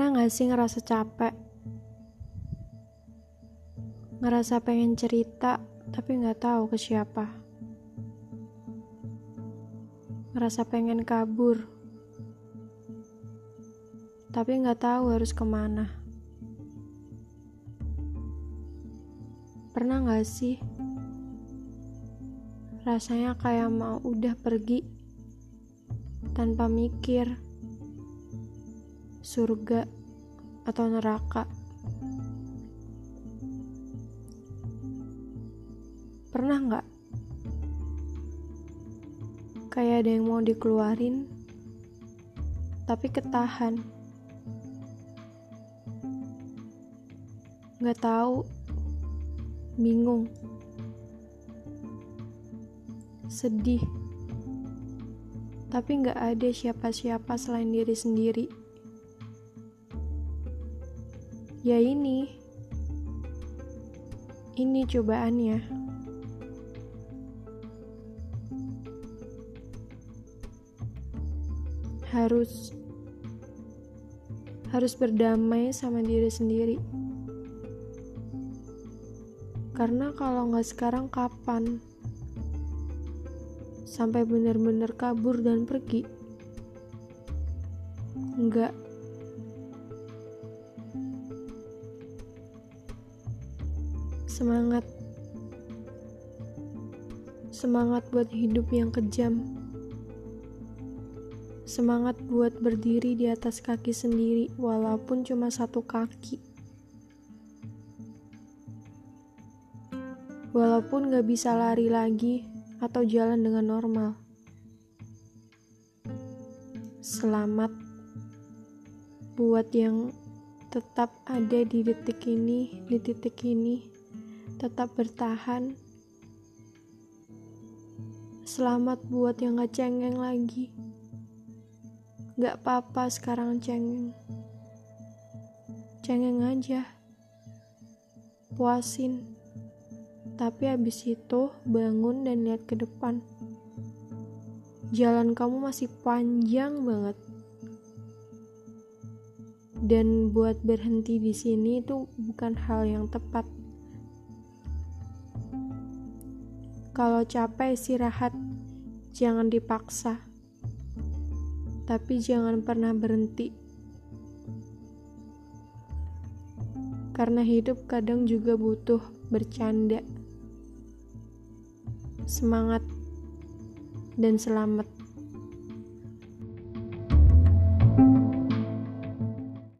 Pernah gak sih ngerasa capek? Ngerasa pengen cerita, tapi gak tahu ke siapa. Ngerasa pengen kabur, tapi gak tahu harus ke mana. Pernah gak sih? Rasanya kayak mau udah pergi tanpa mikir surga atau neraka. Pernah nggak? Kayak ada yang mau dikeluarin, tapi ketahan. Nggak tahu, bingung, sedih, tapi nggak ada siapa-siapa selain diri sendiri. Ya ini, ini cobaannya. Harus harus berdamai sama diri sendiri. Karena kalau nggak sekarang kapan? Sampai benar-benar kabur dan pergi? Enggak. Semangat. Semangat buat hidup yang kejam. Semangat buat berdiri di atas kaki sendiri, walaupun cuma satu kaki. Walaupun gak bisa lari lagi atau jalan dengan normal. Selamat buat yang tetap ada di detik ini, di titik ini tetap bertahan. Selamat buat yang gak cengeng lagi. Gak apa-apa sekarang cengeng. Cengeng aja. Puasin. Tapi habis itu bangun dan lihat ke depan. Jalan kamu masih panjang banget. Dan buat berhenti di sini itu bukan hal yang tepat. Kalau capek istirahat, jangan dipaksa. Tapi jangan pernah berhenti. Karena hidup kadang juga butuh bercanda. Semangat dan selamat.